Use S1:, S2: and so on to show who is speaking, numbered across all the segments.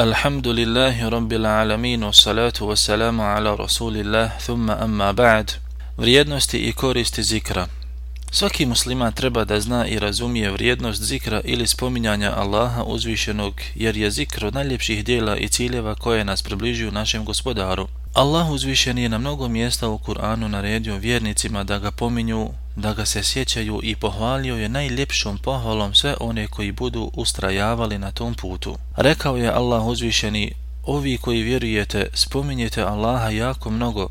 S1: الحمد لله رب العالمين والصلاة والسلام على رسول الله ثم أما بعد vrijednosti i koristi zikra Svaki musliman treba da zna i razumije vrijednost zikra ili spominjanja Allaha uzvišenog, jer je zikr od najljepših dijela i ciljeva koje nas približuju našem gospodaru. Allah uzvišen je na mnogo mjesta u Kur'anu naredio vjernicima da ga pominju, da ga se sjećaju i pohvalio je najljepšom pohvalom sve one koji budu ustrajavali na tom putu. Rekao je Allah uzvišeni, ovi koji vjerujete, spominjete Allaha jako mnogo,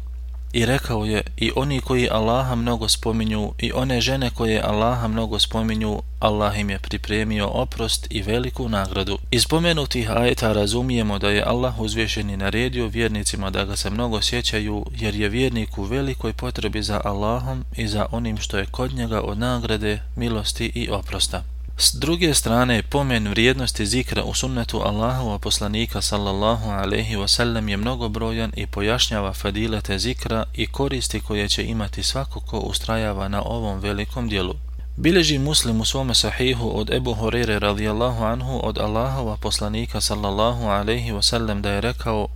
S1: I rekao je, i oni koji Allaha mnogo spominju, i one žene koje Allaha mnogo spominju, Allah im je pripremio oprost i veliku nagradu. Iz pomenutih ajeta razumijemo da je Allah uzvješeni naredio vjernicima da ga se mnogo sjećaju, jer je vjernik u velikoj potrebi za Allahom i za onim što je kod njega od nagrade, milosti i oprosta. S druge strane, pomen vrijednosti zikra u sunnetu Allahova poslanika sallallahu alaihi wasallam je mnogo brojan i pojašnjava fadilete zikra i koristi koje će imati svako ko ustrajava na ovom velikom dijelu. Bileži muslim u svome sahihu od Ebu Horeire radijallahu anhu od Allahova poslanika sallallahu alaihi wasallam da je rekao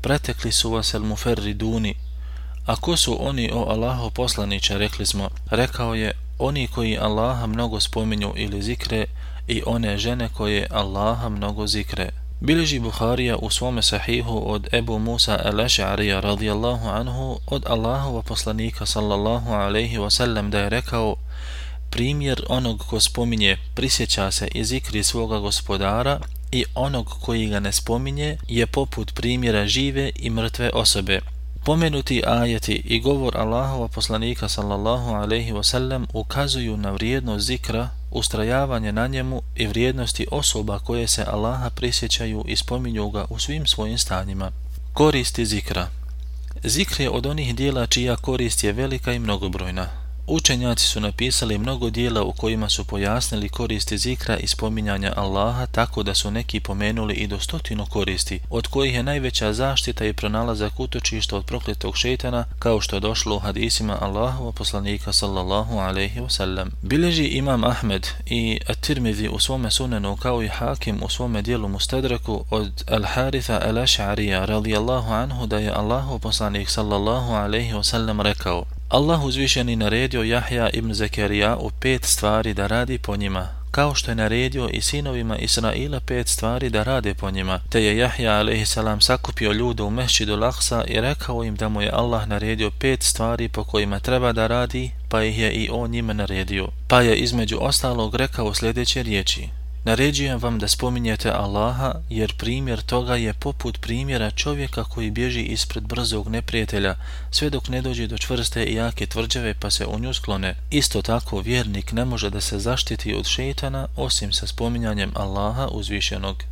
S1: Pretekli su vas el muferriduni. A ko su oni o Allahu poslaniće, rekli smo, rekao je oni koji Allaha mnogo spominju ili zikre i one žene koje Allaha mnogo zikre. Bileži Buharija u svome sahihu od Ebu Musa al-Aš'arija radijallahu anhu od Allahova poslanika sallallahu alaihi wasallam da je rekao primjer onog ko spominje prisjeća se i zikri svoga gospodara i onog koji ga ne spominje je poput primjera žive i mrtve osobe. Pomenuti ajeti i govor Allahova poslanika sallallahu alaihi wasallam ukazuju na vrijednost zikra, ustrajavanje na njemu i vrijednosti osoba koje se Allaha prisjećaju i spominju ga u svim svojim stanjima. Koristi zikra Zikr je od onih dijela čija korist je velika i mnogobrojna. Učenjaci su napisali mnogo dijela u kojima su pojasnili koristi zikra i spominjanja Allaha tako da su neki pomenuli i do stotinu koristi, od kojih je najveća zaštita i pronalazak utočišta od prokletog šeitana, kao što je došlo u hadisima Allahova poslanika sallallahu alaihi wasallam. Bileži imam Ahmed i At-Tirmidhi u svome sunenu kao i Hakim u svome dijelu Mustadraku od Al-Haritha al-Aš'arija radijallahu anhu da je Allahov poslanik sallallahu alaihi wasallam rekao Allah uzvišeni naredio Jahja ibn Zekerija u pet stvari da radi po njima, kao što je naredio i sinovima Israila pet stvari da rade po njima. Te je Jahja a.s. sakupio ljude u mešćidu Laksa i rekao im da mu je Allah naredio pet stvari po kojima treba da radi, pa ih je i on njima naredio. Pa je između ostalog rekao sljedeće riječi. Naređujem vam da spominjete Allaha, jer primjer toga je poput primjera čovjeka koji bježi ispred brzog neprijatelja, sve dok ne dođe do čvrste i jake tvrđave pa se u nju sklone. Isto tako, vjernik ne može da se zaštiti od šeitana osim sa spominjanjem Allaha uzvišenog.